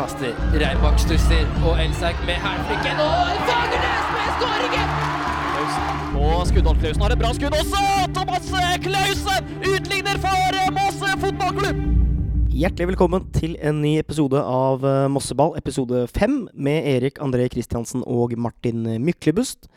kaster. Reimbakk stusser, og Elsak med hælflikken. Og Fagernes med skåringen! Og Skuddal Klausen har et bra skudd også! Thomas Klausen utligner for Moss fotballklubb! Hjertelig velkommen til en ny episode av eh, Mosseball, episode fem, med Erik André Kristiansen og Martin Myklebust.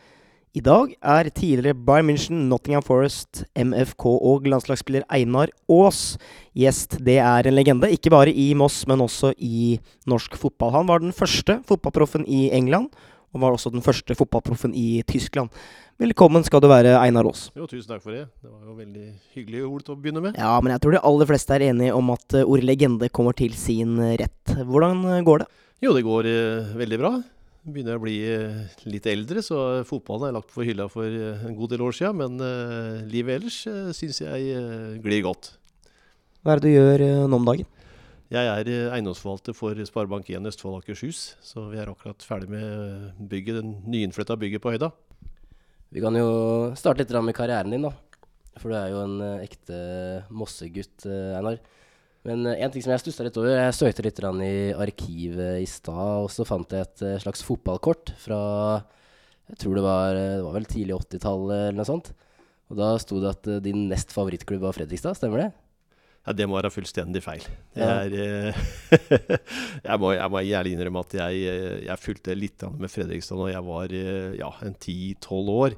I dag er tidligere Bayern München, Nottingham Forest, MFK og landslagsspiller Einar Aas gjest. Det er en legende, ikke bare i Moss, men også i norsk fotball. Han var den første fotballproffen i England, og var også den første fotballproffen i Tyskland. Velkommen skal du være, Einar Aas. Jo, tusen takk for det. Det var jo veldig hyggelige ord til å begynne med. Ja, men jeg tror de aller fleste er enige om at eh, ordet legende kommer til sin rett. Hvordan eh, går det? Jo, det går eh, veldig bra. Begynner å bli eh, litt eldre, så fotballen er lagt på hylla for eh, en god del år siden. Men eh, livet ellers uh, syns jeg glir godt. Hva er det du gjør nå om dagen? Jeg er eiendomsforvalter for Sparebank1 Østfold Akershus. Så vi er akkurat ferdig med bygget, den nyinnflytta bygget på høyda. Vi kan jo starte litt med karrieren din, da. For du er jo en ekte Mossegutt, Einar. Men uh, en ting som jeg stussa litt over, jeg søkte litt i arkivet i stad, og så fant jeg et uh, slags fotballkort fra Jeg tror det var, det var vel tidlig 80-tallet eller noe sånt. Og da sto det at din nest favorittklubb var Fredrikstad, stemmer det? Ja, Det må være fullstendig feil. Det Ja. er, eh, jeg, må, jeg må gjerne innrømme at jeg, eh, jeg fulgte litt med Fredrikstad da jeg var eh, ja, en 10-12 år.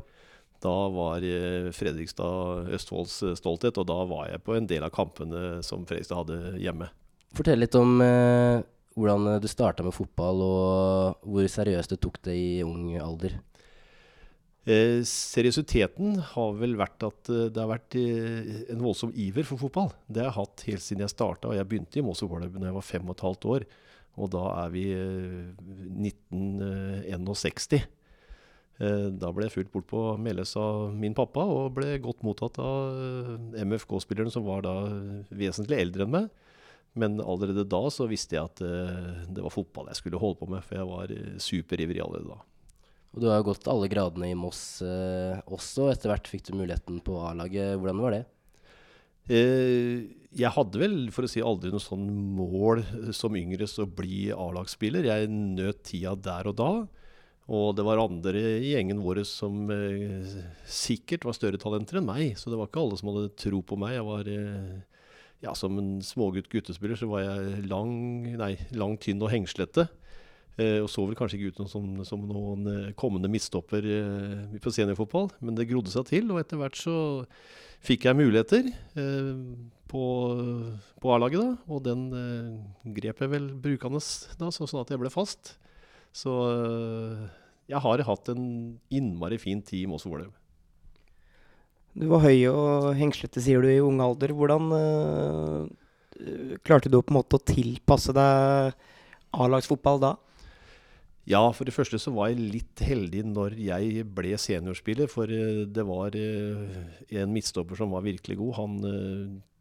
Da var eh, Fredrikstad Østfolds eh, stolthet, og da var jeg på en del av kampene som Fredrikstad hadde hjemme. Fortell litt om eh, hvordan du starta med fotball, og hvor seriøst du tok det i ung alder. Eh, seriøsiteten har vel vært at eh, det har vært eh, en voldsom iver for fotball. Det har jeg hatt helt siden jeg starta. Jeg begynte i Moss fotballklubb da jeg var fem og et halvt år. Og da er vi eh, 1961. Eh, da ble jeg fulgt bort på Meløs av min pappa, og ble godt mottatt av eh, MFK-spillerne, som var da vesentlig eldre enn meg. Men allerede da så visste jeg at eh, det var fotball jeg skulle holde på med, for jeg var eh, superivrig allerede da. Og du har jo gått alle gradene i Moss eh, også. Etter hvert fikk du muligheten på A-laget. Hvordan var det? Eh, jeg hadde vel, for å si aldri noe sånn mål eh, som yngre å bli A-lagsspiller. Jeg nøt tida der og da. Og det var andre i gjengen vår som eh, sikkert var større talenter enn meg. Så det var ikke alle som hadde tro på meg. Jeg var eh, ja, Som en smågutt guttespiller så var jeg lang, nei, lang tynn og hengslete. Eh, og så vel kanskje ikke ut som, som noen eh, kommende midtstopper eh, på seniorfotball, men det grodde seg til. Og etter hvert så fikk jeg muligheter eh, på, på A-laget, da. Og den eh, grep jeg vel brukende da, sånn at jeg ble fast. Så eh, jeg har hatt en innmari fin tid i Moss Vålerenga. Du var høy og hengslete, sier du, i ung alder. Hvordan øh, klarte du på en måte å tilpasse deg A-lagsfotball da? Ja, for det første så var jeg litt heldig når jeg ble seniorspiller. For eh, det var en midtstopper som var virkelig god. Han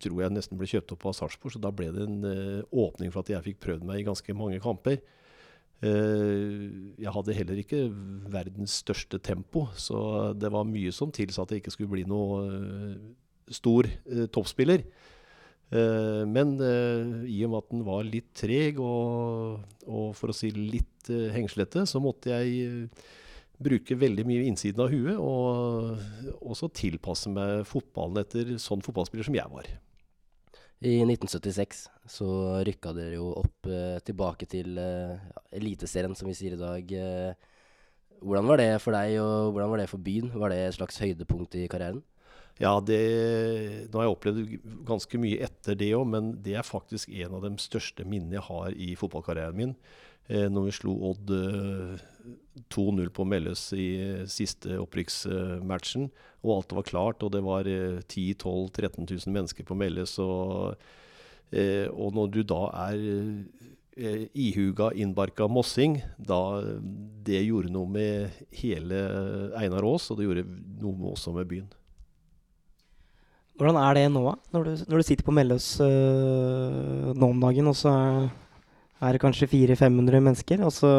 tror jeg nesten ble kjøpt opp av Sarpsborg, så da ble det en åpning for at jeg fikk prøvd meg i ganske mange kamper. Eh, jeg hadde heller ikke verdens største tempo, så det var mye som tilsa at jeg ikke skulle bli noe eh, stor eh, toppspiller. Men i og med at den var litt treg og, og for å si litt hengslete, så måtte jeg bruke veldig mye innsiden av huet og også tilpasse meg fotballen etter sånn fotballspiller som jeg var. I 1976 så rykka dere jo opp eh, tilbake til eh, Eliteserien, som vi sier i dag. Eh, hvordan var det for deg, og hvordan var det for byen? Var det et slags høydepunkt i karrieren? Ja, det, nå har jeg opplevd ganske mye etter det òg, men det er faktisk en av de største minnene jeg har i fotballkarrieren min. Eh, når vi slo Odd eh, 2-0 på Melløs i eh, siste opprykksmatchen, og alt var klart, og det var eh, 10 12 13 000 mennesker på Melløs. Og, eh, og når du da er eh, ihuga, innbarka mossing, da det gjorde noe med hele Einar Aas, og det gjorde noe også med byen. Hvordan er det nå. Når du, når du sitter på Melløs øh, nå om dagen, og så er det kanskje 400-500 mennesker, og så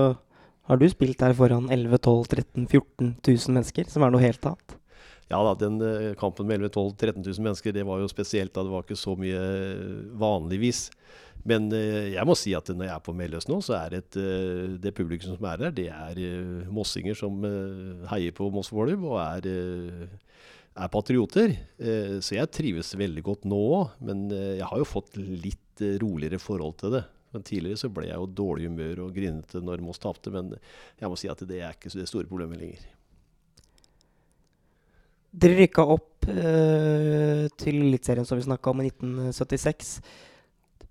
har du spilt der foran 11 12 13 14 000 mennesker, som er noe helt annet. Ja da, den eh, kampen med 11 12 13 000 mennesker, det var jo spesielt da det var ikke så mye eh, vanligvis. Men eh, jeg må si at når jeg er på Melløs nå, så er et, eh, det publikum som er der, det er mossinger som heier på Moss Vålerenga og er, er patrioter. Så jeg trives veldig godt nå òg, men jeg har jo fått litt roligere forhold til det. Men Tidligere så ble jeg jo dårlig humør og grinete når Moss tapte, men jeg må si at det er ikke så det store problemet lenger. Dere rykka opp eh, til Eliteserien, som vi snakka om, i 1976.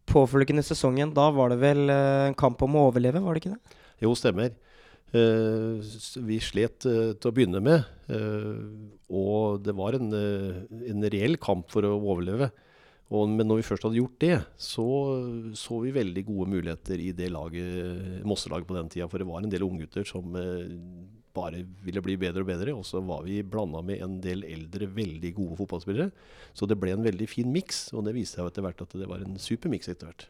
Påfølgende sesongen, da var det vel eh, en kamp om å overleve, var det ikke det? Jo, stemmer. Uh, vi slet uh, til å begynne med, Uh, og det var en, en reell kamp for å overleve. Og, men når vi først hadde gjort det, så så vi veldig gode muligheter i det laget, Mosselaget på den tida. For det var en del unggutter som eh, bare ville bli bedre og bedre. Og så var vi blanda med en del eldre, veldig gode fotballspillere. Så det ble en veldig fin miks, og det viste seg etter hvert at det var en super miks etter hvert.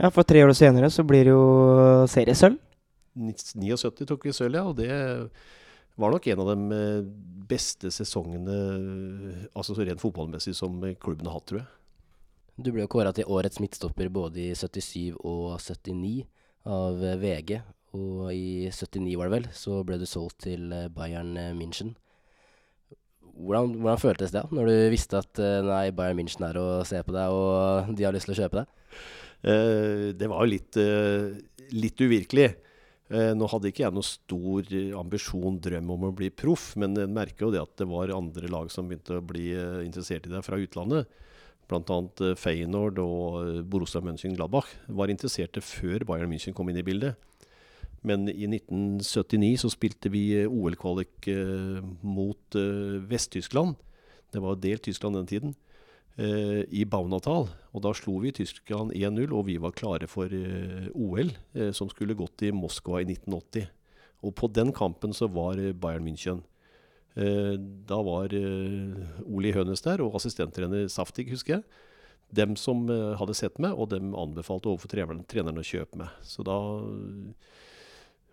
Ja, for tre år senere så blir det jo seriesølv. 79 tok vi sølv, ja. Og det var nok en av de eh, beste sesongene altså så rent fotballmessig som klubben har hatt, tror jeg. Du ble jo kåra til årets midtstopper både i 77 og 79 av eh, VG. Og i 79 var det vel, så ble du solgt til eh, Bayern eh, München. Hvordan, hvordan føltes det når du visste at eh, nei, Bayern München er og ser på deg, og de har lyst til å kjøpe deg? Uh, det var jo litt, uh, litt uvirkelig. Eh, nå hadde ikke jeg noe stor eh, ambisjon, drøm om å bli proff, men jeg merker jo det at det var andre lag som begynte å bli eh, interessert i deg fra utlandet. Bl.a. Uh, Feyenoord og eh, Borussia Mönchengladbach var interesserte før Bayern München kom inn i bildet. Men i 1979 så spilte vi eh, OL-kvalik eh, mot eh, Vest-Tyskland. Det var delt Tyskland den tiden eh, i Baunatal. Og da slo vi Tyskland 1-0, og vi var klare for eh, OL, eh, som skulle gått i Moskva i 1980. Og på den kampen så var eh, Bayern München. Eh, da var eh, Oli Hønes der, og assistenttrener Saftig, husker jeg. Dem som eh, hadde sett meg, og dem anbefalte overfor treneren, å kjøpe meg. Så da eh,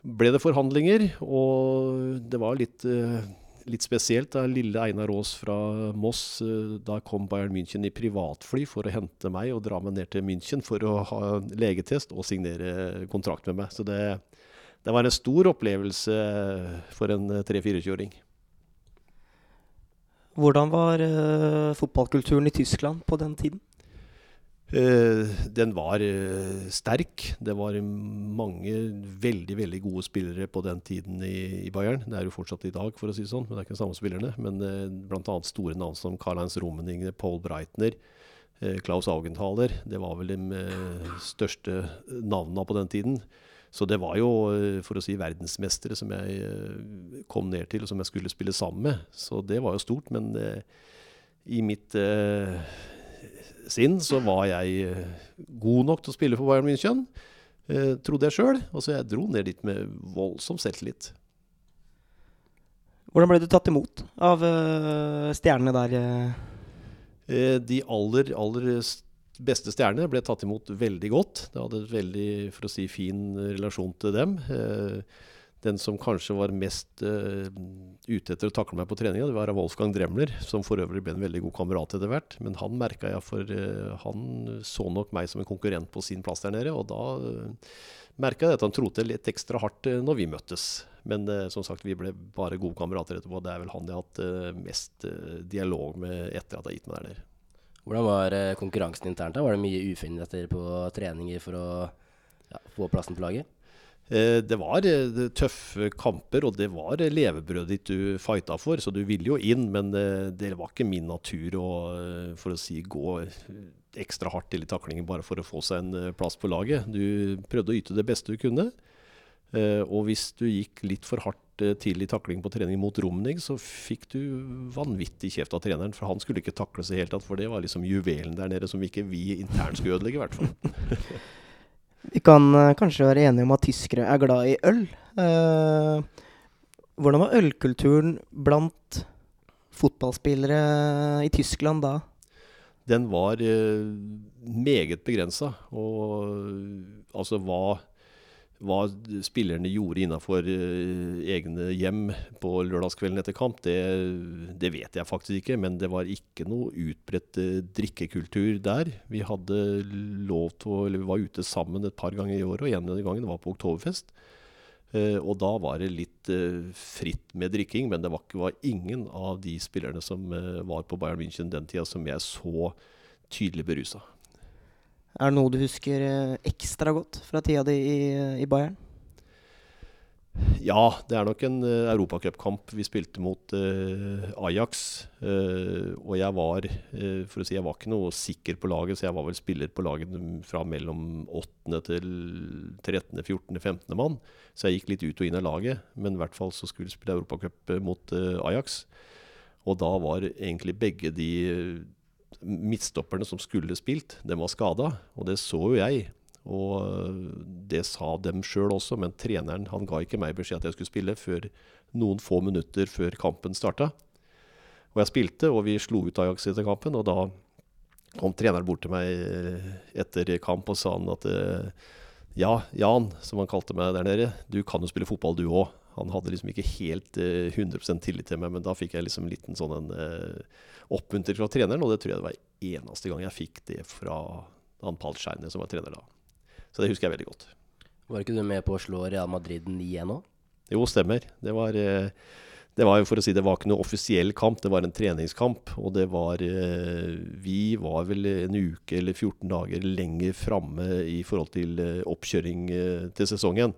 ble det forhandlinger, og det var litt eh, litt spesielt. Da lille Einar Aas fra Moss, eh, da kom Bayern München i privatfly for å hente meg og dra meg ned til München for å ha legetest og signere kontrakt med meg. Så det, det var en stor opplevelse for en 3-4-kjøring. Hvordan var eh, fotballkulturen i Tyskland på den tiden? Eh, den var eh, sterk. Det var mange veldig veldig gode spillere på den tiden i, Bayern. Det er jo fortsatt i dag, for å si det sånn, men det er ikke de samme spillerne. Men eh, bl.a. store navn som Karl-Heinz Rummenigge, Paul Breitner, Klaus Augenthaler. Det var vel de største navnene på den tiden. Så det var jo, for å si, verdensmestere som jeg kom ned til, og som jeg skulle spille sammen med. Så det var jo stort. Men i mitt sinn så var jeg eh, god nok til å spille for Bayern München. Eh, trodde jeg sjøl. Og så jeg dro ned dit med voldsom selvtillit. Hvordan ble du tatt imot av eh, stjernene der? de aller, aller beste stjernene ble tatt imot veldig godt. Jeg hadde et veldig for å si, fin relasjon til dem. Eh, den som kanskje var mest uh, ute etter å takle meg på treninga, det var Wolfgang Dremler, som for øvrig ble en veldig god kamerat etter hvert. Men han merka jeg, for uh, han så nok meg som en konkurrent på sin plass der nede. Og da uh, merka jeg at han trodde litt ekstra hardt uh, når vi møttes. Men eh, som sagt, vi ble bare gode kamerater etterpå. Det er vel han jeg har hatt eh, mest eh, dialog med etter at jeg har gitt meg der nede. Hvordan var eh, konkurransen internt? da? Var det mye ufindigheter på treninger for å ja, få plassen på laget? Eh, Det var eh, tøffe kamper, og det var eh, levebrødet ditt du fighta for. Så du ville jo inn, men det var ikke min natur å for å si, gå ekstra hardt til i taklingen bare for å få seg en plass på laget. Du prøvde å yte det beste du kunne. Og hvis du gikk litt for hardt til i takling på trening mot Romning, så fikk du vanvittig kjeft av treneren. For han skulle ikke takles i det hele tatt, for det var liksom juvelen der nede som ikke vi internt skulle ødelegge, i hvert fall. Vi kan uh, kanskje være enige om at tyskere er glad i øl. Uh, hvordan var ølkulturen blant fotballspillere i Tyskland da? den var uh, meget begrensa. Og altså hva, hva spillerne gjorde innafor uh, egne hjem på lørdagskvelden etter kamp, det, det, vet jeg faktisk ikke. Men det var ikke noe utbredt uh, drikkekultur der. Vi hadde lov til å, eller vi var ute sammen et par ganger i året, og en av de gangene var på Oktoberfest. Uh, og da var det litt fritt med drikking, men det var, var, ingen av de spillerne som var på Bayern München den tida som jeg så tydelig berusa. Er det noe du husker eh, ekstra godt fra tida di i, i Bayern? Ja, det er nok en uh, europacupkamp vi spilte mot uh, Ajax. Uh, og jeg var uh, for å si, jeg var ikke noe sikker på laget, så jeg var vel spiller på laget fra mellom 8. til 13., 14., 15. mann. Så jeg gikk litt ut og inn av laget. Men i hvert fall så skulle vi spille europacup mot Ajax. Og da var egentlig begge de midtstopperne som skulle spilt, de var skada. Og det så jo jeg. Og det sa dem sjøl også, men treneren han ga ikke meg beskjed at jeg skulle spille før noen få minutter før kampen starta. Og jeg spilte, og vi slo ut Ajax etter kampen. Og da kom treneren bort til meg etter kamp og sa han at ja, Jan, som han kalte meg der nede, du kan jo spille fotball du òg. Han hadde liksom ikke helt eh, 100 tillit til meg, men da fikk jeg liksom en liten sånn en uh, oppmuntring fra treneren, og det tror jeg det var eneste gang jeg fikk det fra han Scheine, som var trener da. Så det husker jeg veldig godt. Var ikke du med på å slå Real Madrid 9-1 òg? Jo, stemmer. Det var, eh, det var for å si, det var ikke noe offisiell kamp, det var en treningskamp. Og det var eh, Vi var vel en uke eller 14 dager lenger framme i forhold til eh, oppkjøring til sesongen.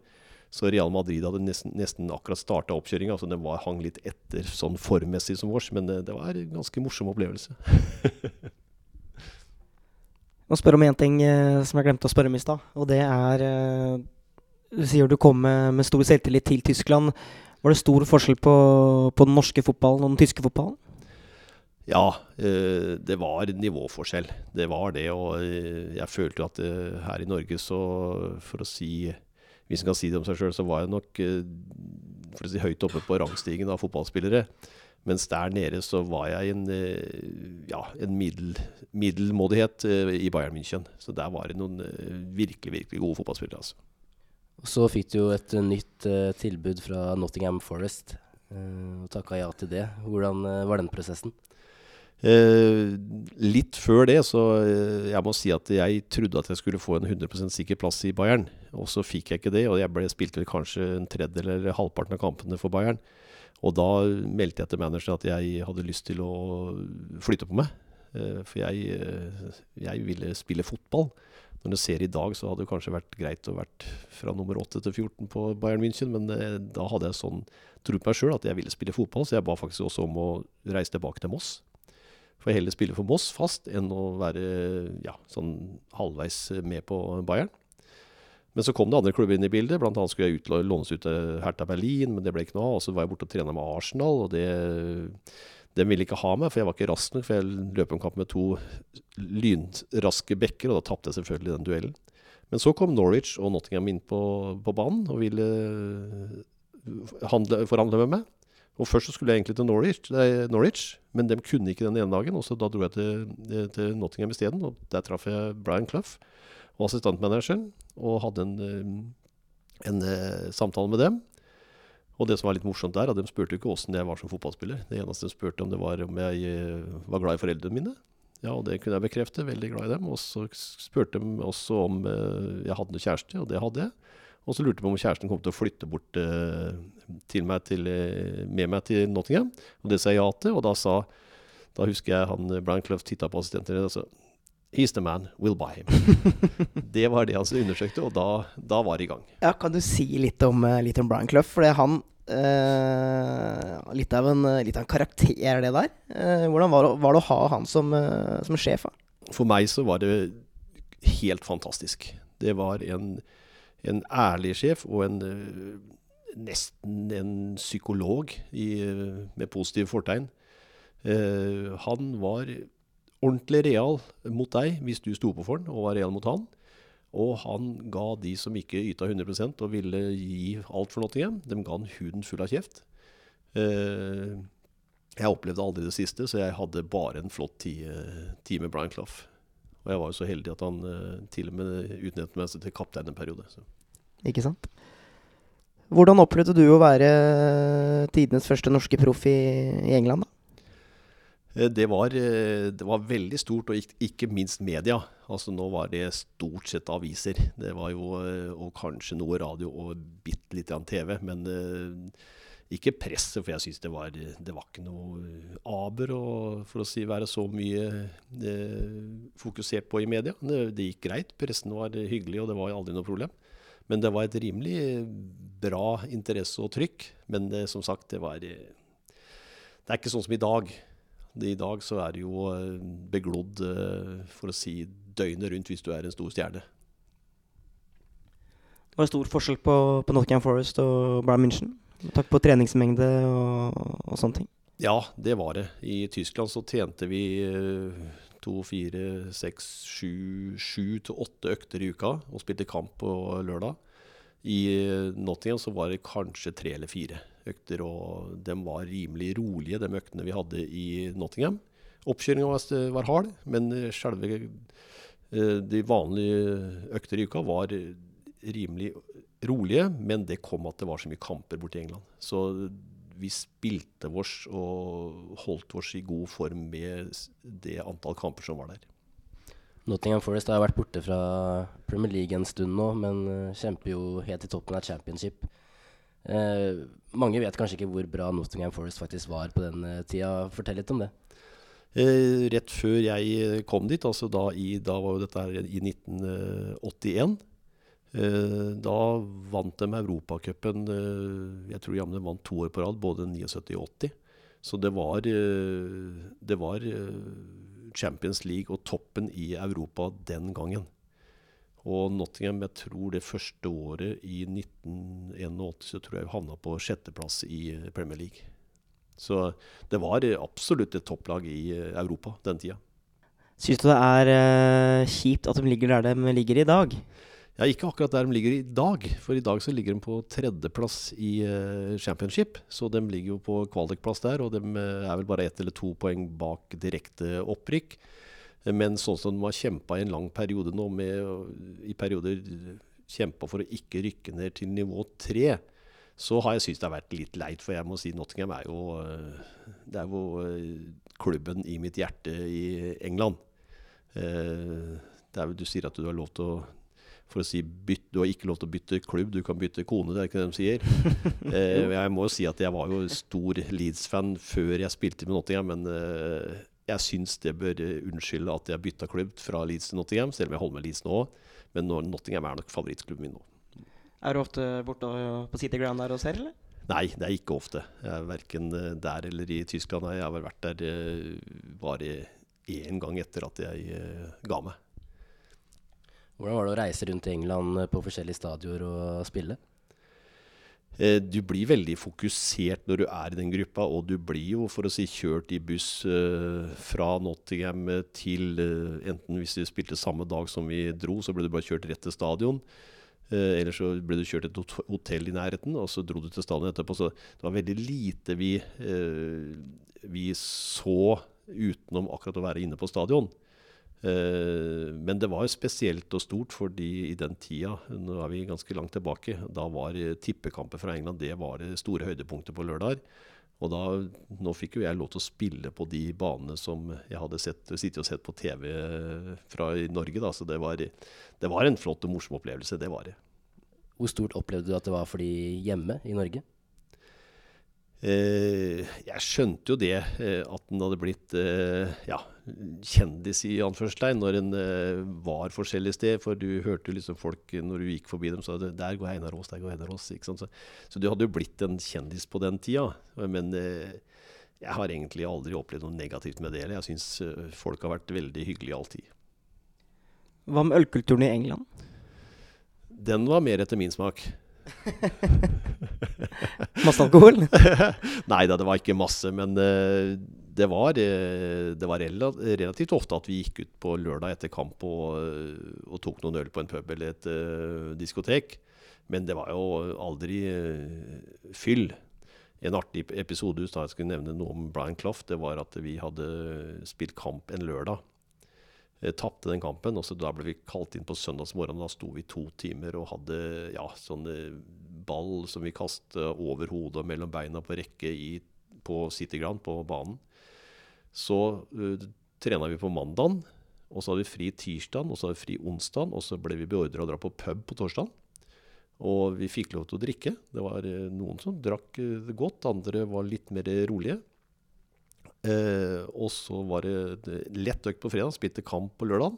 Så Real Madrid hadde nesten, nesten akkurat starta oppkjøringa. Altså den var, hang litt etter sånn formmessig som vårs, men det, det var en ganske morsom opplevelse. Nå spør om én ting eh, som jeg glemte å spørre om i stad. Og det er eh, Du sier du kom med, med, stor selvtillit til Tyskland. Var det stor forskjell på, på den norske fotballen og den tyske fotballen? Ja, eh, det var nivåforskjell. Det var det. Og eh, jeg følte at eh, her i Norge så, for å si hvis en kan si det om seg sjøl, så var jeg nok eh, si, høyt oppe på rangstigen av fotballspillere. Mens der nede så var jeg en, eh, ja, en middel, middelmådighet eh, i Bayern München. Så der var det noen virkelig, virkelig gode fotballspillere. altså. Så fikk du jo et nytt tilbud fra Nottingham Forest, og takka ja til det. Hvordan var den prosessen? Eh, litt før det, så eh, jeg må si at jeg trodde at jeg skulle få en 100% sikker plass i Bayern. Og så fikk jeg ikke det, og jeg ble spilt vel kanskje en tredjedel eller halvparten av kampene for Bayern. Og da meldte jeg til manageren at jeg hadde lyst til å flytte på meg. Eh, for jeg, eh, jeg, ville spille fotball. Når du ser i dag, så hadde det kanskje vært greit å vært fra nummer 8 til 14 på Bayern München, men eh, da hadde jeg sånn tro på meg sjøl at jeg ville spille fotball, så jeg ba faktisk også om å reise tilbake til Moss. Får heller spille for Moss fast enn å være ja, sånn halvveis med på Bayern. Men så kom det andre klubber inn i bildet. Blant annet skulle jeg lånes ut til Hertha Berlin, men det ble ikke noe av. Og så var jeg borte og trena med Arsenal, og det, de ville ikke ha meg, for jeg var ikke rask nok. For jeg løp en kamp med to lynraske bekker, og da tapte jeg selvfølgelig den duellen. Men så kom Norwich og Nottingham inn på, på banen og ville handle, forhandle med meg. Og Først så skulle jeg egentlig til Norwich, Norwich, men de kunne ikke den ene dagen. og Så da dro jeg til, eh, til Nottingham isteden. Og der traff jeg Brian Clough og assistentmanageren og hadde en, eh, en, eh, samtale med dem. Og det som var litt morsomt der, at de spurte ikke åssen jeg var som fotballspiller. Det eneste de spurte om, det var om jeg var glad i foreldrene mine. Ja, og det kunne jeg bekrefte. Veldig glad i dem. Og så spurte de også om jeg hadde noe kjæreste, og det hadde jeg. Og så lurte de på om kjæresten kom til å flytte bort til meg til, uh, med meg til Nottingham. Og det sa jeg ja til. Og da sa Da husker jeg han eh, Brian Clough titta på assistenten og sa He's the man, we'll buy him. det var det han undersøkte, og da, da, var det i gang. Ja, Kan du si litt om, litt om Brian Clough? For han uh, litt, av en, litt, av en, karakter, det der. hvordan var det, var det, å ha han som, som sjef? Da? For meg så var det helt fantastisk. Det var en en ærlig sjef og en eh, nesten en psykolog i, eh, med positive fortegn. Uh, han var ordentlig real mot deg hvis du sto på for han og var real mot han. Og han ga de som ikke yta 100% og ville gi alt for Nottingham, dem ga han huden full av kjeft. Uh, jeg opplevde aldri det siste, så jeg hadde bare en flott tid, med Brian Clough. Og jeg var jo så heldig at han uh, til og med utnevnte meg til kaptein en periode. Så. Ikke sant? Hvordan opplevde du å være tidenes første norske proff i, i England? da? Eh, Det var, eh, det var veldig stort, og ikke, minst media. Altså Nå var det stort sett aviser. Det var jo, eh, Og kanskje noe radio og bitte litt TV. Men eh, ikke presset, for jeg syns det, det var ikke noe aber å for å si, være så mye eh, fokusert på i media. Det, det gikk greit. Pressen var hyggelig, og det var aldri noe problem. Men det var et rimelig bra interesse og trykk. Men det, som sagt, det var eh, Det er ikke sånn som i dag. I dag så er det jo eh, beglodd, eh, for å si, døgnet rundt hvis du er en stor stjerne. Det var stor forskjell på, på Nottingham Forest og Brian München. Takk på treningsmengde og, og sånne ting. Ja, det var det. I Tyskland så tjente vi eh, to, fire, seks, sju, sju til åtte økter i uka og spilte kamp på lørdag. I Nottingham så var det kanskje tre eller fire økter, og de var rimelig rolige, de øktene vi hadde i Nottingham. Oppkjøringa var, var hard, men selve eh, de vanlige økter i uka var rimelig rolige, men det kom at det var så mye kamper borti England. Så vi spilte vårs og holdt vårs i god form med det antall kamper som var der. Nottingham Forest har vært borte fra Premier League en stund nå, men eh, kjemper jo helt i toppen av championship. Eh, mange vet kanskje ikke hvor bra Nottingham Forest faktisk var på den eh, tida. Fortell litt om det. Eh, rett før jeg eh, kom dit, altså da, i, da var jo dette her i 1981, eh, da vant de Europacupen eh, Jeg tror jammen de vant to år på rad, både 79 og 80. Så det var, eh, det var eh, Champions League og toppen i Europa den gangen. Og Nottingham, jeg tror det første året i 1981 så tror jeg havna på sjetteplass i eh, Premier League. Så det var eh, absolutt et topplag i eh, Europa den tida. Syns du det er eh, kjipt at de ligger der de ligger i dag? Ja, ikke akkurat der de ligger i dag, for i dag så ligger de på tredjeplass i uh, championship. Så de ligger jo på kvalikplass der, og de eh, er vel bare ett eller to poeng bak direkte opprykk. Men sånn som de har kjempa i en lang periode nå, med å- i perioder kjempa for å ikke rykke ned til nivå tre, så har jeg syntes det har vært litt leit. For jeg må si Nottingham er jo, eh, det er jo eh, klubben i mitt hjerte i England. Eh, Det er vel Du sier at du har lov til å for å si bytt, Du har ikke lov til å bytte klubb, du kan bytte kone, det er ikke det de sier. Eh, jeg må jo si at jeg var jo stor Leeds-fan før jeg spilte med Nottingham, men eh, jeg syns det bør unnskylde at jeg bytta klubb fra Leeds til Nottingham, selv om jeg holder med Leeds nå. Men Nottingham er nok favorittklubben min nå. Er du ofte borte på City Ground der og ser, eller? Nei, det er ikke ofte. Jeg er Verken eh, der eller i Tyskland. Jeg har vært der eh, bare én gang etter at jeg eh, ga meg. Hvordan var det å reise rundt i England eh, på forskjellige stadioner og spille? Eh, Du blir veldig fokusert når du er i den gruppa, og du blir jo, for å si, kjørt i buss eh, fra Nottingham til Enten hvis vi spilte samme dag som vi dro, så ble du bare kjørt rett til stadion. Eller så ble du kjørt til et hotell i nærheten, og så dro du til stadion etterpå. Så det var veldig lite vi, vi så utenom akkurat å være inne på stadion. Eh, men det var spesielt og stort, fordi i den tida, nå er vi ganske langt tilbake, da var eh, tippekamper fra England det var det store høydepunktet på lørdag. Og da, nå fikk jo jeg lov til å spille på de banene som jeg hadde sett, sittet og sett på TV fra i Norge. Da. Så det var, det var en flott og morsom opplevelse. Det var det. Hvor stort opplevde du at det var for de hjemme i Norge? Eh, jeg skjønte jo det, eh, at den hadde blitt eh, ja, kjendis i anførselstegn når en eh, var forskjellig sted. For du hørte liksom folk eh, når du gikk forbi dem, sa 'der går Einar Aas', der går Einar Aas. Så, så du hadde jo blitt en kjendis på den tida. Men eh, jeg har egentlig aldri opplevd noe negativt med det. Jeg syns folk har vært veldig hyggelige alltid. Hva med ølkulturen i England? Den var mer etter min smak. Masse alkohol? Nei da, det var ikke masse, men det var, eh, det var relativt ofte at vi gikk ut på lørdag etter kamp og, eh, og tok noen øl på en pub eller et uh, diskotek. Men det var jo aldri uh, fyll. En artig episode hvis jeg skulle nevne noe om Brian Clough, det var at vi hadde spilt kamp en lørdag. Tapte den kampen. og så Da ble vi kalt inn på søndagsmorgen. Da sto vi to timer og hadde ja, sånne ball som vi kastet over hodet og mellom beina på rekke i, på City Ground, på banen. Så uh, trena vi på mandagen, og så hadde vi fri tirsdag, og så hadde vi fri onsdag, og så ble vi beordra å dra på pub på torsdag. Og vi fikk lov til å drikke. Det var uh, noen som drakk uh, godt, andre var litt mer rolige. Eh, og så var det- lett økt på fredag, spilte kamp på lørdag.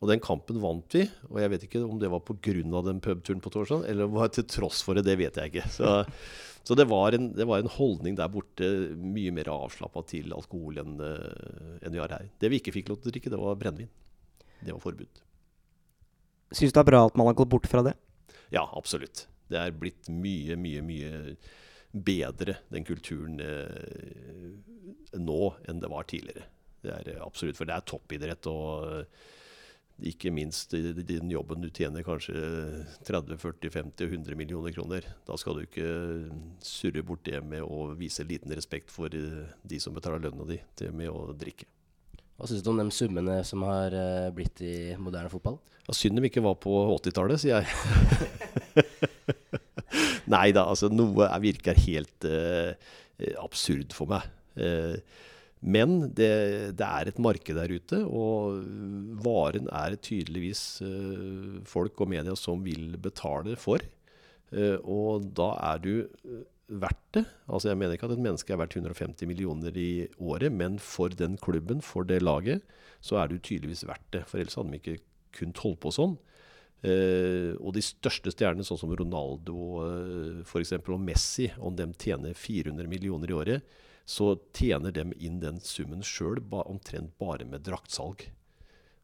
Og den kampen vant vi. Og jeg vet ikke om det var pga. den pubturen på torsdag, eller om det var til tross for det. Det vet jeg ikke. Så, så det, var en, det var en holdning der borte mye mer avslappa til alkohol enn eh, enn vi har her. Det vi ikke fikk lov til å drikke, det var brennevin. Det var forbudt. Syns det er bra at man har gått bort fra det? Ja, absolutt. Det er blitt mye, mye, mye bedre, den kulturen, eh, nå enn det var tidligere. Det er eh, absolutt, for det er toppidrett, og ikke minst i den jobben du tjener kanskje 30-40-50-100 millioner kroner. Da skal du ikke surre bort det med å vise liten respekt for eh, de som betaler lønna di, med å drikke. Hva syns du om de summene som har eh, blitt i moderne fotball? Ja, synd de ikke var på 80-tallet, sier jeg. Nei da, altså noe er- virker helt uh, absurd for meg. Eh, men det, det er et marked der ute, og varen er tydeligvis eh, folk og media som vil betale for. Eh, og da er du eh, verdt det. Altså Jeg mener ikke at et menneske er verdt 150 millioner i året, men for den klubben, for det laget, så er du tydeligvis verdt det. For ellers hadde de ikke kunnet holde på sånn. Og de største stjernene, sånn som Ronaldo uh, f.eks. og Messi, om de tjener 400 millioner i året, så tjener de inn den summen sjøl ba, omtrent bare med draktsalg.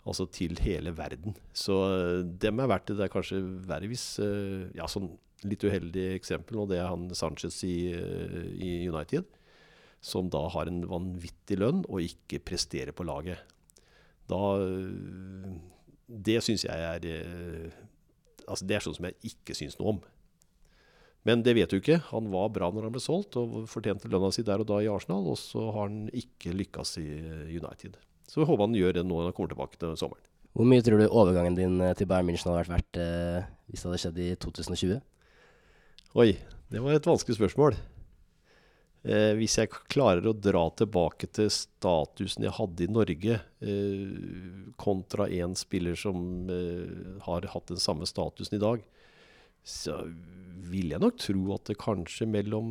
Altså til hele verden. Så uh, dem er verdt det. Det er kanskje verre hvis uh, Ja, sånn litt uheldig eksempel, og det er han Sanchez i, uh, i United. Som da har en vanvittig lønn og ikke presterer på laget. Da Det syns jeg er Altså, det er sånn som jeg ikke syns noe om. Men det vet du ikke. Han var bra når han ble solgt og fortjente lønna si der og da i Arsenal, og så har han ikke lykkes i United. Så vi håper han gjør det nå når han kommer tilbake til sommeren. Hvor mye tror du overgangen din eh, til Bayern München hadde vært verdt eh, hvis det hadde skjedd i 2020? Oi, det var et vanskelig spørsmål. Eh, hvis jeg klarer å dra tilbake til statusen jeg hadde i Norge, eh, kontra en spiller som eh, har hatt den samme statusen i dag, så vil jeg nok tro at det kanskje mellom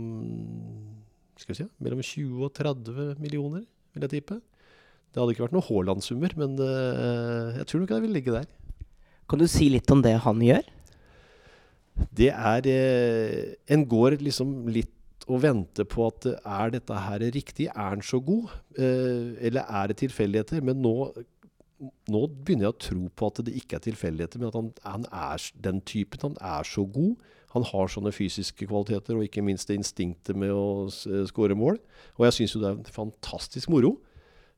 skal vi si, mellom 20 og 30 millioner, vil jeg tippe. Det hadde ikke vært noen Haaland-summer, men uh, jeg tror nok jeg vil ligge der. Kan du si litt om det han gjør? Det er uh, En går liksom litt og venter på at uh, er dette her riktig? Er han så god? Eller er det tilfeldigheter? Men nå, nå begynner jeg å tro på at det ikke er tilfeldigheter, men at han, han er den typen. Han er så god. Han har sånne fysiske kvaliteter, og ikke minst det instinktet med å skåre mål. Og jeg syns jo det er fantastisk moro.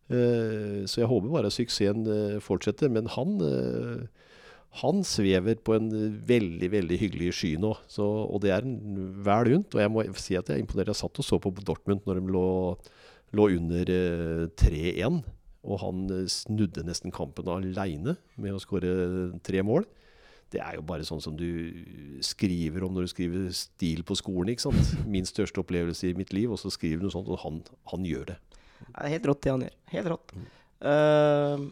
Eh, så jeg håper bare suksessen eh, fortsetter. Men han eh, han svever på en veldig veldig hyggelig sky nå, så, og det er en vel unt. Og jeg må si at jeg er imponert. Jeg satt og så på Dortmund når de lå, lå under eh, 3-1. Og han eh, snudde nesten kampen aleine med å skåre tre mål. Det er jo bare sånn som du skriver om når du skriver stil på skolen. ikke sant? Min største opplevelse i mitt liv, og så skriver du noe sånt, og han, han gjør det. Det er helt rått det han gjør. Helt rått. Eh,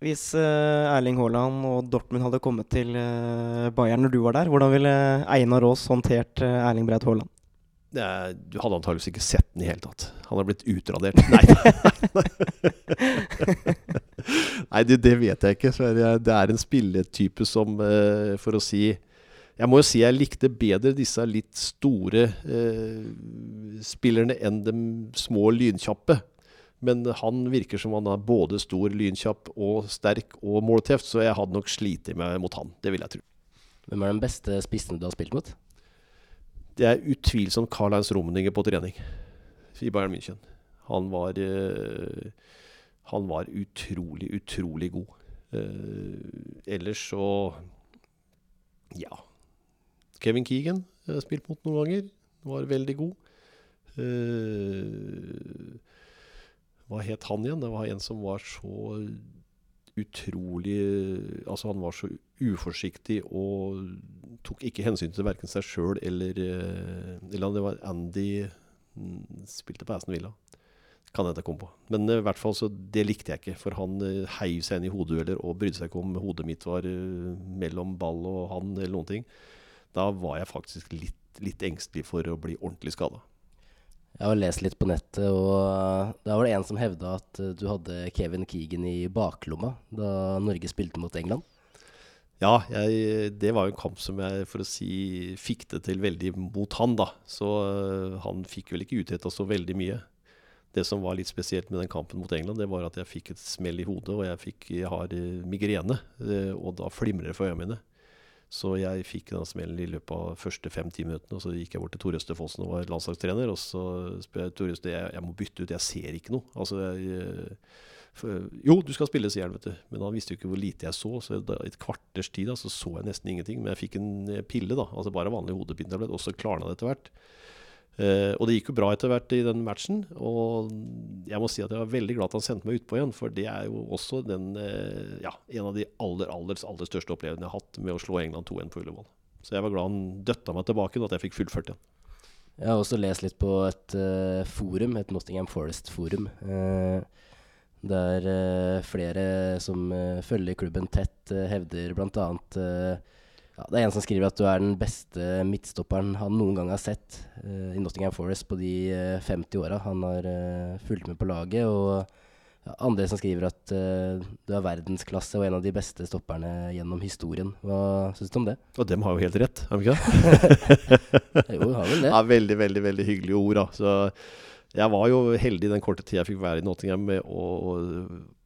hvis uh, Erling Haaland og Dortmund hadde kommet til uh, Bayern når du var der, hvordan ville Einar Aas håndtert Erling Breit Haaland? Du hadde antakeligvis ikke sett den i hele tatt. Han har blitt utradert. Nei, Nei det, det vet jeg ikke. Det er en spilletype som, eh, for å si Jeg må jo si jeg likte bedre disse litt store eh, spillerne enn de små lynkjappe. Men han virker som han er både stor, lynkjapp og sterk og målteft, så jeg hadde nok slitt med mot han. Det vil jeg tro. Hvem er den beste spissen du har spilt mot? Det er utvilsomt Karl-Heinz Rummenigge på trening i Bayern München. Han var, eh, han var utrolig, utrolig god. Eh, ellers så Ja. Kevin Keegan jeg har spilt mot noen ganger. Var veldig god. Eh, hva het han igjen? Det var en som var så utrolig Altså, han var så uforsiktig og tok ikke hensyn til verken seg sjøl eller eh, Eller det var Andy mm, Spilte på Aston Villa. Kan jeg ikke komme på. Men eh, i hvert fall så det likte jeg ikke. For han eh, heiv seg inn i hodedueller og brydde seg ikke om hodet mitt var mellom ball og han eller noen ting. Da var jeg faktisk litt, litt engstelig for å bli ordentlig skada. Jeg har lest litt på nettet, og da var det en som hevda at eh, du hadde Kevin Keegan i baklomma da Norge spilte mot England. Ja, jeg, det var jo en kamp som jeg for å si fikk det til veldig mot han, da. Så øh, han fikk vel ikke utretta så veldig mye. Det som var litt spesielt med den kampen mot England, det var at jeg fikk et smell i hodet, og jeg, fikk, jeg har øh, migrene. Og da flimrer det for øynene mine. Så jeg fikk den smellen i løpet av første fem-ti minuttene. Og så gikk jeg bort til Tor Østefossen og var landslagstrener. Og så spør jeg Tor Øste jeg, jeg må bytte ut, jeg ser ikke noe. Altså, jeg, for, jo, du skal spille, sier han, vet du. Men han visste jo ikke hvor lite jeg så. Så da, et kvarters tid da, så, så jeg nesten ingenting. Men jeg fikk en eh, pille, da. Altså bare vanlig hodepinetablett. Og så klarna det etter hvert. Eh, og det gikk jo bra etter hvert i den matchen. Og jeg må si at jeg var veldig glad at han sendte meg utpå igjen. For det er jo også den, uh, ja, en av de aller, aller, aller største opplevelsene jeg har hatt med å slå England 2-1 på Ullevål. Så jeg var glad han døtta meg tilbake, og at jeg fikk fullført igjen. Jeg har også lest litt på et uh, forum, et Nottingham Forest-forum. Uh, der eh, flere som følger klubben tett, uh, hevder bl.a. Uh, ja, det er en som skriver at du er den beste midtstopperen han noen gang har sett uh, i Nottingham Forest på de uh, 50 åra han har uh, fulgt med på laget. Og ja, andre som skriver at eh, du er verdensklasse og en av de beste stopperne gjennom historien. Hva syns du om det? Og dem har jo helt rett, har de ikke det? Jo, har vel det. Ja, veldig, veldig veldig hyggelige ord. Da. Så jeg var jo heldig den korte tida jeg fikk være i Nottingham med å,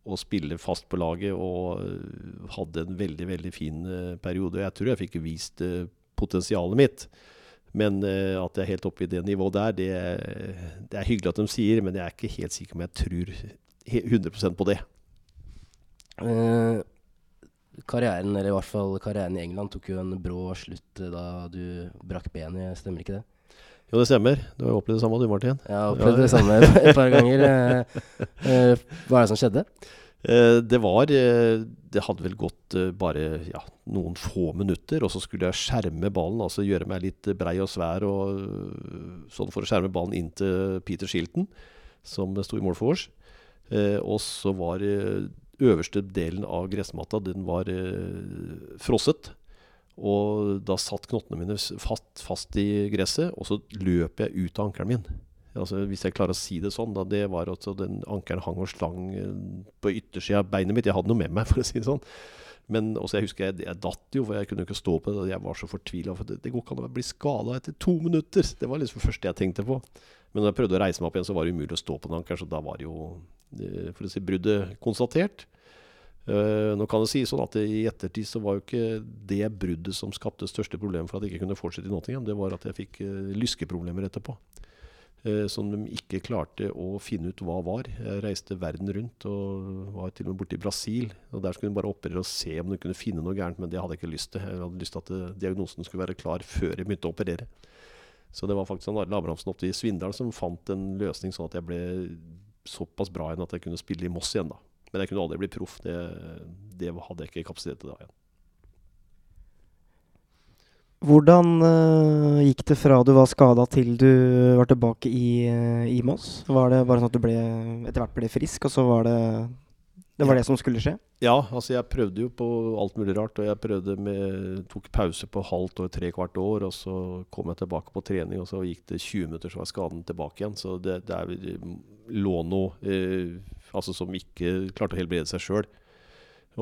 å spille fast på laget, og øh, hadde en veldig, veldig fin øh, periode. Jeg tror jeg fikk vist øh, potensialet mitt. Men at jeg er helt oppe i det nivået der, det, det er hyggelig at de sier, men jeg er ikke helt sikker om jeg tror 100% på det. Eh, karrieren, eller i hvert fall karrieren i England, tok jo en brå slutt eh, da du brakk benet, stemmer ikke det? Jo, det stemmer. Du har jo opplevd det samme du, Martin. Jeg har opplevd det samme et par ganger. Eh, eh, hva er det som skjedde? Eh, det var Det hadde vel gått bare ja, noen få minutter, og så skulle jeg skjerme ballen, altså gjøre meg litt brei og svær og sånn for å skjerme ballen inn til Peter Shilton, som sto i mål for oss. Og så var øverste delen av gressmatta, den var frosset. Og da satt knottene mine fast, fast i gresset, og så løp jeg ut av ankelen min. Altså, hvis jeg klarer å si det sånn, da, det var at den ankelen hang og slang eh, på yttersida av beinet mitt. Jeg hadde noe med meg, for å si det sånn. Men også jeg husker jeg, jeg datt jo, for jeg kunne jo ikke stå på det. Jeg var så fortvila. For det, det går ikke an å bli skada etter to minutter. Det var liksom det første jeg tenkte på. Men når jeg prøvde å reise meg opp igjen, så var det umulig å stå på den ankelen. Så da var jo eh, for å si, bruddet konstatert. Eh, nå kan det sies sånn at I ettertid så var jo ikke det bruddet som skapte største problem for at jeg ikke kunne fortsette i Nottingham. Det var at jeg fikk uh, lyskeproblemer etterpå. eh, som de ikke klarte å finne ut hva var. Jeg reiste verden rundt og var til og med borte i Brasil. og Der skulle de bare operere og se om de kunne finne noe gærent, men det hadde jeg ikke lyst til. Jeg hadde lyst til at eh, diagnosen skulle være klar før jeg begynte å operere. Så det var faktisk han Arild Abrahamsen oppe i Svindal som fant en løsning sånn at jeg ble såpass bra igjen at jeg kunne spille i Moss igjen. da. Men jeg kunne aldri bli proff. Det, det hadde jeg ikke kapasitet til da igjen. Hvordan uh, gikk det fra du var skada til du var tilbake i, uh, i Moss? Var det bare sånn at du ble, etter hvert ble frisk, og så var det det var det som skulle skje? Ja, altså jeg prøvde jo på alt mulig rart. Og jeg prøvde med, tok pause på halvt år, tre kvart år. Og så kom jeg tilbake på trening, og så gikk det 20 minutter, så var skaden tilbake igjen. Så det, det er, lå noe eh, altså som ikke klarte å helbrede seg sjøl.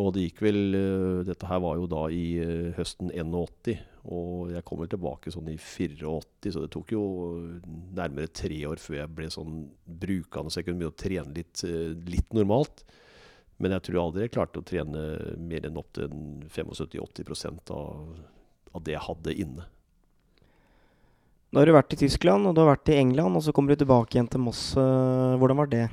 Og det gikk vel eh, Dette her var jo da i eh, høsten 81, og jeg kom vel tilbake sånn i 84, så det tok jo nærmere tre år før jeg ble sånn brukende, så jeg kunne begynne å trene litt, eh, litt normalt. Men jeg tror aldri jeg klarte å trene mer enn opptil 75-80% av, av det jeg hadde inne. Nå har du vært i Tyskland, og du har vært i England, og så kommer du tilbake igjen til Moss. eh, Hvordan var det?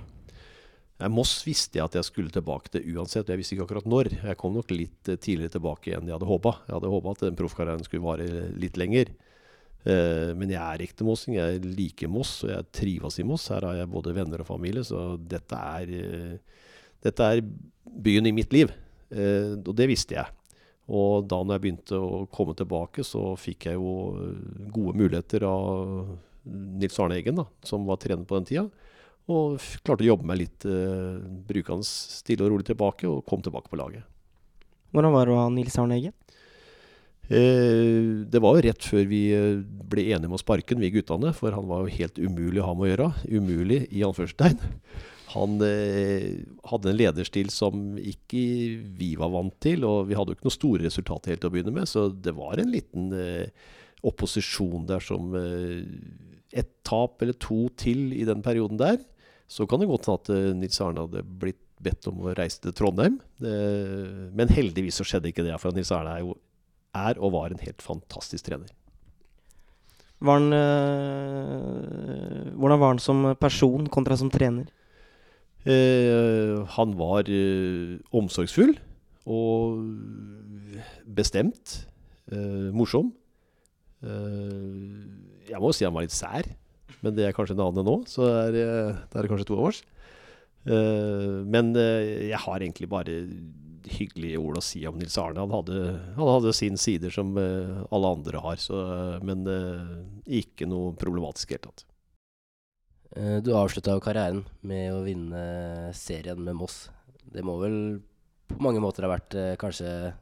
Eh, Moss visste jeg at jeg skulle tilbake til uansett. Jeg visste ikke akkurat når. Jeg kom nok litt eh, tidligere tilbake enn jeg hadde håpa. Jeg hadde håpa at den proffkarrieren skulle vare litt lenger. Eh, Men jeg er ekte mossing. Jeg liker Moss, og jeg trives i Moss. Her har jeg både venner og familie, så dette er, dette er byen i mitt liv. Og det visste jeg. Og da når jeg begynte å komme tilbake, så fikk jeg jo gode muligheter av Nils Arne Eggen, da, som var trener på den tida. Og klarte å jobbe meg litt eh, brukende stille og rolig tilbake, og kom tilbake på laget. Hvordan var det å ha Nils Arne Eggen? Eh, det var jo rett før vi eh, ble enige om å sparke den, vi guttene. For han var jo helt umulig å ha med å gjøre. Umulig i anførselstegn. Han eh, hadde en lederstil som ikke vi var vant til, og vi hadde jo ikke noe store resultater helt til å begynne med, så det var en liten eh, opposisjon der som eh, Et tap eller to til i den perioden der, så kan det godt hende at eh, Nils Arne hadde blitt bedt om å reise til Trondheim. Men heldigvis så skjedde ikke det, for Nils Arne er jo er og var en helt fantastisk trener. Var han, øh, hvordan var han som person kontra som trener? Eh, han var øh, omsorgsfull og bestemt. Øh, morsom. Eh, jeg må si han var litt sær, men det er kanskje en annen nå, så er, eh, det er kanskje to av oss. men eh, jeg har egentlig bare hyggelige ord å si om Nils Arne. Han hadde, han hadde sin sider som eh, alle andre har, så, eh, men eh, ikke noe problematisk i det hele tatt. Eh, Du avslutta jo karrieren med å vinne serien med Moss. Det må vel på mange måter ha vært eh, kanskje det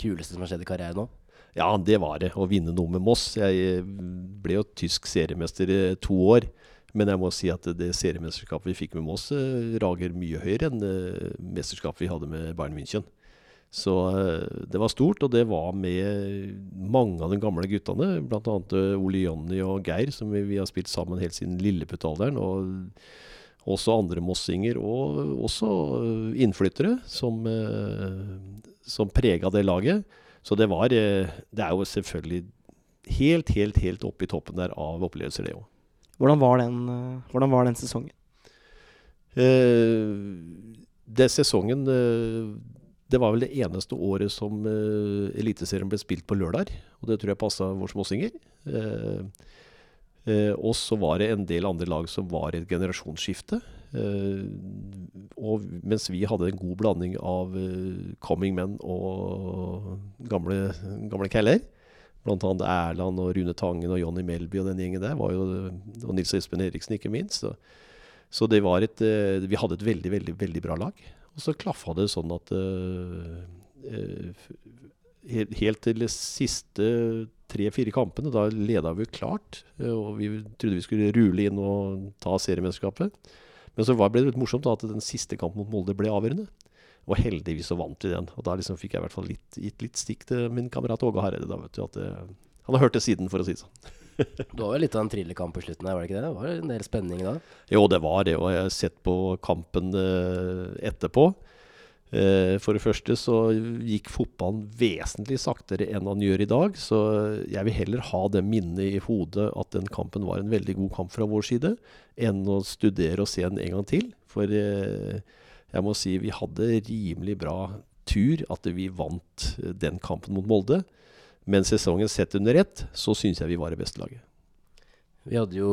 kuleste som har skjedd i karrieren nå? Ja, det var det. Å vinne noe med Moss. Jeg eh, ble jo tysk seriemester i to år. Men jeg må si at det seriemesterskapet vi fikk med Moss, eh, rager mye høyere enn eh, mesterskapet vi hadde med Bayern München. Så det var stort, og det var med mange av de gamle guttene. Bl.a. Ole Jonny og Geir, som vi, har spilt sammen helt siden lilleputtalderen. Og også andre mossinger, og også innflyttere, som, som prega det laget. Så det var eh, Det er jo selvfølgelig helt, helt, helt oppe i toppen der av opplevelser, det òg. Hvordan var den, øh, hvordan var den sesongen? Eh, det sesongen eh, Det var vel det eneste året som eh, Eliteserien ble spilt på lørdag. Og det tror jeg passa vår småsinger. Eh, eh, og så var det en del andre lag som var i et generasjonsskifte. Eh, og mens vi hadde en god blanding av eh, coming men og gamle, gamle keller. Blant annet Erland og Rune Tangen og Jonny Melby og den gjengen der. Jo, og Nils Espen Eriksen, ikke minst. Så, så det var et, eh, vi hadde et veldig, veldig, veldig bra lag. Og så klaffa det sånn at Helt til de siste tre-fire kampene, da leda vi klart. Og vi trodde vi skulle rule inn og ta seriemesterskapet. Men så ble det litt morsomt da, at den siste kampen mot Molde ble avgjørende. Og heldigvis så vant vi den. Og da liksom fikk jeg i hvert fall litt, gitt litt stikk til min kamerat Åge Hareide. da, vet du, at det, Han har hørt det siden, for å si det sånn. Det var vel litt av en trillekamp på slutten her, var det ikke det? Det var en del spenning da. Jo, det var det, og jeg har sett på kampen eh, etterpå. Eh, for det første så gikk fotballen vesentlig saktere enn han gjør i dag. Så jeg vil heller ha det minnet i hodet at den kampen var en veldig god kamp fra vår side, enn å studere og se den en gang til. For eh, jeg må si vi hadde rimelig bra tur at vi vant eh, den kampen mot Molde. Men sesongen sett under ett, så syns jeg vi var det beste laget. Vi hadde jo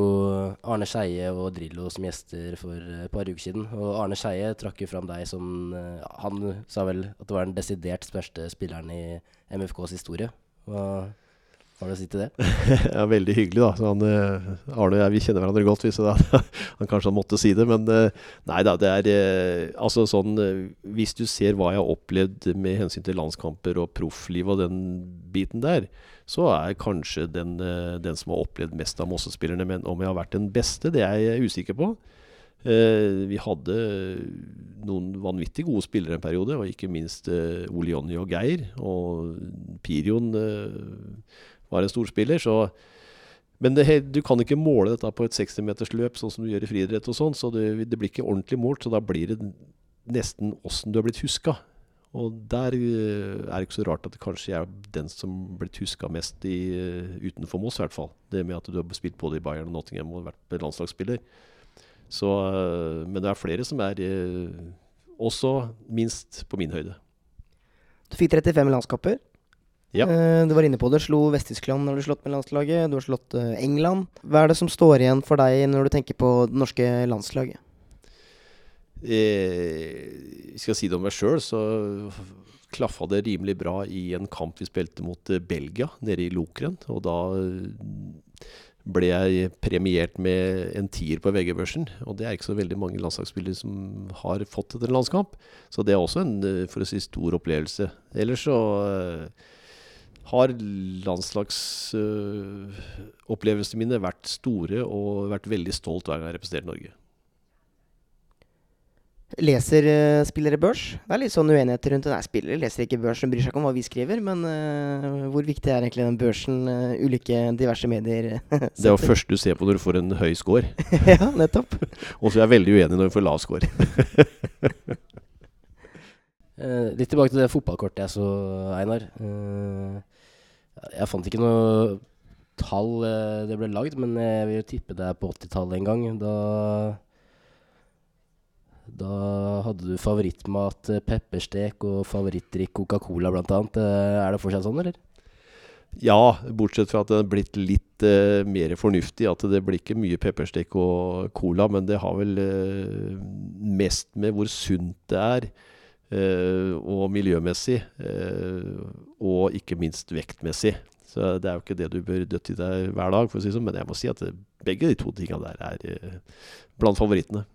Arne Skeie og Drillo som gjester for et par uker siden. Og Arne Skeie trakk jo fram deg som eh, Han sa vel at det var den desidert største spilleren i MFKs historie. Hva har du å si til det? Ja, veldig hyggelig, da. Så han, eh, Arne og jeg vi kjenner hverandre godt, hvis det, han kanskje han måtte si det. Men eh, nei da, det er eh, altså sånn Hvis du ser hva jeg har opplevd med hensyn til landskamper og proffliv og den biten der, så er kanskje den, den som har opplevd mest av Mosse-spillerne. Men om jeg har vært den beste, det er jeg usikker på. Eh, vi hadde noen vanvittig gode spillere en periode, og ikke minst eh, Ole Jonny og Geir. Og Pirion eh, var en storspiller, så Men det, du kan ikke måle dette på et 60-metersløp sånn som du gjør i friidrett og sånn, så det, det blir ikke ordentlig målt, så da blir det nesten åssen du har blitt huska. Og der eh, er det ikke så rart at det kanskje er den som blitt huska mest i, eh, utenfor Moss, i hvert fall. Det med at du har spilt både i Bayern og Nottingham og vært landslagsspiller. Så, øh, men det er flere som er også minst på min høyde. Du fikk 35 landskamper. Ja. Eh, du var inne på det. Slo Vest-Tyskland når du slått med landslaget. Du har slått eh, England. Hva er det som står igjen for deg når du tenker på det norske landslaget? Eh, skal jeg si det om meg sjøl, så klaffa det rimelig bra i en kamp vi spilte mot Belgia, nede i Lokeren. Og da ble jeg premiert med en tier på VG-børsen. Og det er ikke så veldig mange landslagsspillere som har fått etter en landskamp. Så det er også en for å si, stor opplevelse. Ellers så har landslagsopplevelsene mine vært store og vært veldig stolt hver gang jeg har representert Norge. Leser eh, spillere børs? Det er litt sånn uenighet rundt det. Nei, spillere leser ikke børs, de bryr seg ikke om hva vi skriver. Men eh, hvor viktig er egentlig den børsen eh, ulike diverse medier Det er jo første du ser på når du får en høy score. ja, nettopp. Og så er jeg veldig uenig når du får lav score. Eh, litt tilbake til det fotballkortet jeg så, Einar. Eh, jeg fant ikke noe tall eh, det ble lagd, men jeg vil tippe det er på 80-tallet en gang. Da Da hadde du favorittmat eh, pepperstek og favorittdrikk Coca-Cola annet. Eh, er det fortsatt sånn, eller? Ja, bortsett fra at det er blitt litt eh, mer fornuftig. At det blir ikke mye pepperstek og cola, men det har vel eh, mest med hvor sunt det er. Eh, og miljømessig. eh, og ikke minst vektmessig. Så det er jo ikke det du bør døtte i deg hver dag, for å si det sånn. Men jeg må si at begge de to tinga der er eh, blant favorittene.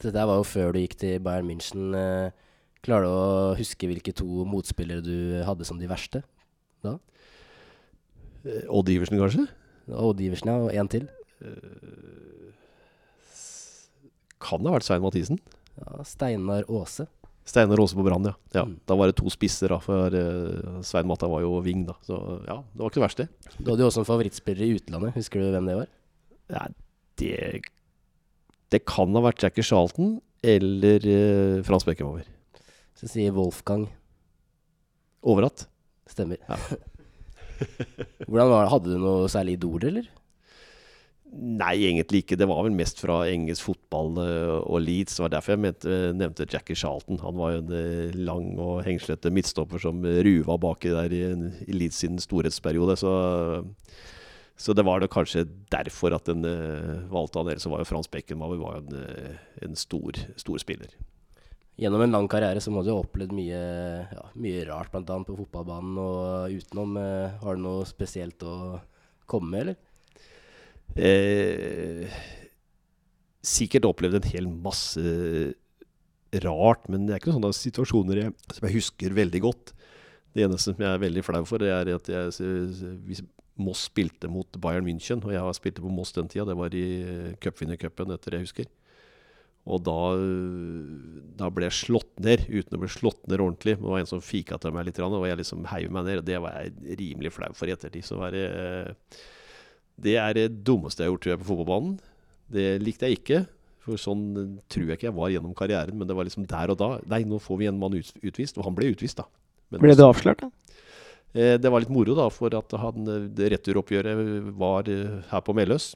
Det der var jo før du gikk til Bayern München. Klarer du å huske hvilke to motspillere du hadde som de verste? Eh, Odd Iversen, kanskje? Odd Iversen, ja, og én til. Kan det ha vært Svein Mathisen? Ja, Steinar Aase. Steinar Aase på Brann, ja. ja. Mm. Da var det to spisser, da, for eh, Svein Matta var jo wing, da. Så ja, det var ikke det verste. Du hadde jo også en favorittspiller i utlandet. Husker du hvem det var? Ja, det Det kan ha vært Jackie Charlton eller eh, Frans Beckenbauer. Så sier Wolfgang. Overatt. Stemmer. Hvordan var det? Hadde du noe særlig idoler, eller? Nei, egentlig ikke. Det var vel mest fra engelsk fotball eh, og Leeds. Det var derfor jeg mente, nevnte Jackie Charlton. Han var jo en eh, lang og hengslete midtstopper som ruva baki der i, i Leeds sin storhetsperiode. Så, så det var det kanskje derfor at den eh, valgte han. Ellers var jo Frans Beckenbauer var en, en stor, stor spiller. Gjennom en lang karriere så må du ha opplevd mye, ja, mye rart, bl.a. på fotballbanen og utenom. Har du noe spesielt å komme med, eller? Eh, sikkert opplevd en hel masse rart, men det er ikke noen sånne situasjoner jeg, som jeg husker veldig godt. Det eneste som jeg er veldig flau for, det er at jeg, Moss spilte mot Bayern München, og jeg spilte på Moss den tida, det var i eh, cupvinnercupen, etter det jeg husker. Og da, da ble jeg slått ned, uten å bli slått ned ordentlig. Det var en som fika til meg litt, og jeg liksom heiv meg ned. Det var jeg rimelig flau for i ettertid. Så var det det er det dummeste jeg har gjort tror jeg, på fotballbanen. Det likte jeg ikke. For sånn tror jeg ikke jeg var gjennom karrieren. Men det var liksom der og da. Nei, nå får vi en mann utvist. Og han ble utvist, da. Men Ble du avslørt, da? Eh, det var litt moro, da, for at han, eh, det returoppgjøret var eh, her på Meløs.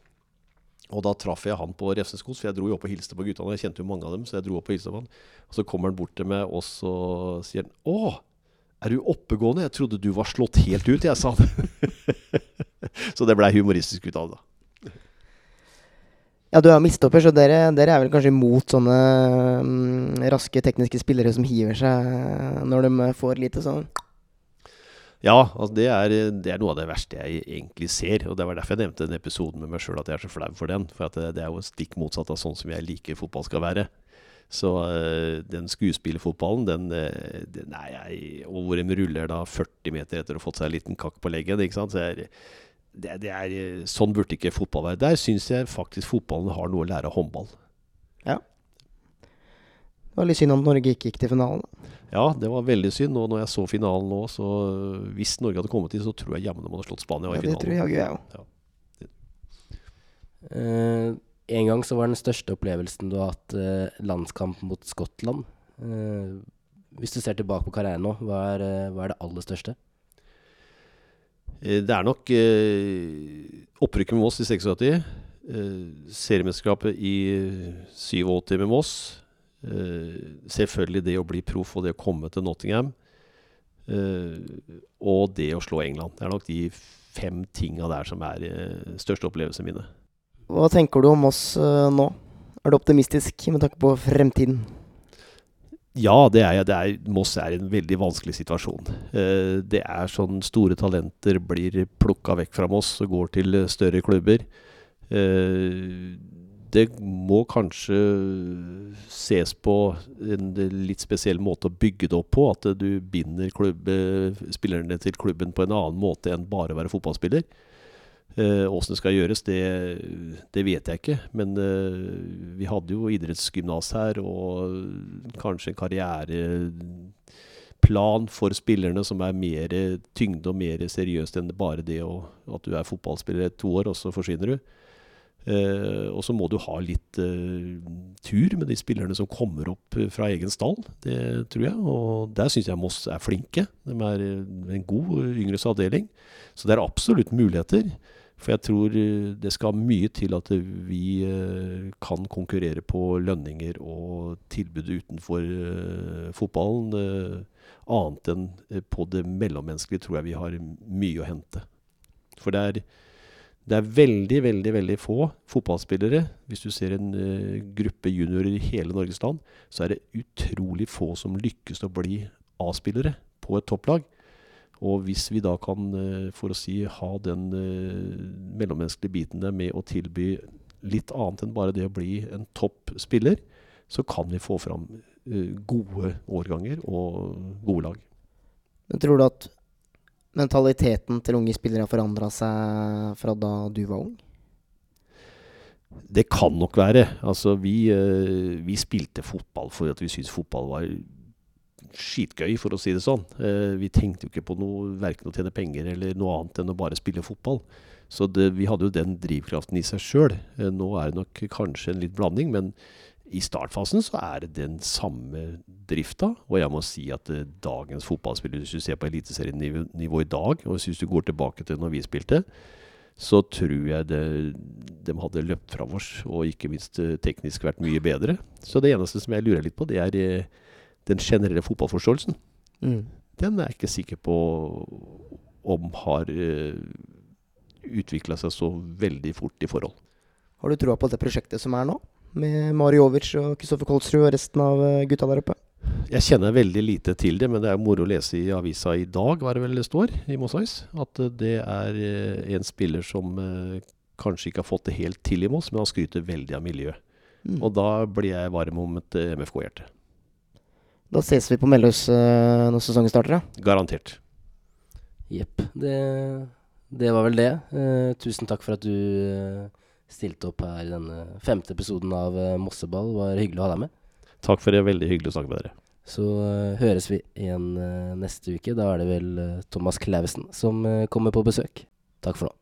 Og da traff jeg han på Refseskos, for jeg dro jo opp og hilste på guttene. Jeg kjente jo mange av dem, så jeg dro opp og hilste på han. Og så kommer han bort til meg, og så sier han Å, er du oppegående? Jeg trodde du var slått helt ut, jeg, sa han. så det blei humoristisk ut av det. Ja, du er midtstopper, så dere, dere er vel kanskje imot sånne mm, raske tekniske spillere som hiver seg når de får lite sånn Ja, altså det, er, det er noe av det verste jeg egentlig ser. Og det var derfor jeg nevnte den episoden med meg sjøl, at jeg er så flau for den. For at det, det er jo stikk motsatt av sånn som jeg liker fotball skal være. Så øh, den skuespillerfotballen, den, den er jeg, og hvor de ruller da 40 meter etter å ha fått seg en liten kakk på leggen. ikke sant? Så jeg, det, det er, øh, sånn burde ikke fotball være. Der syns jeg faktisk fotballen har noe å lære av håndball. Det var litt synd om Norge ikke gikk til finalen. Ja, det var veldig synd. Og når jeg så finalen nå, så øh, hvis Norge hadde kommet til, så tror jeg jammen de hadde slått Spania i Ja, det tror jeg jaggu Ja. òg. Eh, en gang så var den største opplevelsen du har hatt uh, landskamp mot Skottland. Uh, hvis du ser tilbake på karrieren nå, hva er, eh, hva er det aller største? Eh, Det er nok eh, opprykket med Moss i 76. Eh, seriemesterskapet i 87 med Moss. Selvfølgelig det å bli proff og det å komme til Nottingham. Og det å slå England. Det er nok de fem tinga der som er største opplevelsene mine. Hva tenker du om oss nå? Er du optimistisk med tanke på fremtiden? Ja, det er. Det Moss er i en veldig vanskelig situasjon. Eh, det er sånn store talenter blir plukka vekk fra Moss og går til eh, større klubber. Eh, det må kanskje ses på en litt spesiell måte å bygge det opp på. At du binder klubbe, spillerne til klubben på en annen måte enn bare å være fotballspiller. Åssen det skal gjøres, det, det, vet jeg ikke. Men uh, vi hadde jo idrettsgymnas her, og kanskje en karriereplan for spillerne som er mer tyngde og mer seriøst enn bare det å, at du er fotballspiller i to år, og så forsvinner du. Uh, og så må du ha litt uh, tur med de spillerne som kommer opp fra egen stall. Det tror jeg. Og der syns jeg Moss er flinke. De er en god yngres avdeling. Så det er absolutt muligheter. For jeg tror det skal mye til at vi kan konkurrere på lønninger og tilbud utenfor fotballen. Annet enn på det mellommenneskelige tror jeg vi har mye å hente. For det er det er veldig, veldig veldig få fotballspillere. Hvis du ser en gruppe juniorer i hele Norges land, så er det utrolig få som lykkes å bli A-spillere på et topplag. Og hvis vi da kan, uh, for å si, ha den uh, mellommenneskelige biten der med å tilby litt annet enn bare det å bli en toppspiller, så kan vi få fram gode årganger og gode lag. Men tror du at mentaliteten til unge spillere har forandra seg fra da du var ung? Det kan nok være. Altså, vi, vi spilte fotball for at vi syntes fotball var skitgøy, for å si det sånn. Vi tenkte jo ikke på noe, verken å tjene penger eller noe annet enn å bare spille fotball. Så det, vi hadde jo den drivkraften i seg sjøl. Nå er det nok kanskje en litt blanding, men i startfasen så er det den samme drifta. Og jeg må si at uh, dagens fotballspillere, hvis du ser på eliteserienivå i dag, og hvis du går tilbake til når vi spilte, så tror jeg det, de hadde løpt fra oss, og ikke minst teknisk vært mye bedre. Så det eneste som jeg lurer litt på, det er den generelle fotballforståelsen. Mm. Den er jeg ikke sikker på om har uh, utvikla seg så veldig fort i forhold. Har du troa på det prosjektet som er nå? med Mari Ovic og Kristoffer Kolsrud og resten av gutta der oppe? Jeg kjenner veldig lite til det, men det er moro å lese i avisa i dag, hva det vel det står, i Mosais, at det er en spiller som kanskje ikke har fått det helt til i Moss, men han skryter veldig av miljøet. Mm. Og da blir jeg varm om et MFK-hjerte. Da ses vi på Melløs uh, når sesongen starter, ja. Garantert. Jepp. Det, det, var vel det. Uh, tusen takk for at du uh, stilte opp her i denne femte episoden av Mosseball. Det var hyggelig å ha deg med. Takk for det. Veldig hyggelig å snakke med dere. Så uh, høres vi igjen uh, neste uke. Da er det vel uh, Thomas Clausen som kommer på besøk. Takk for nå.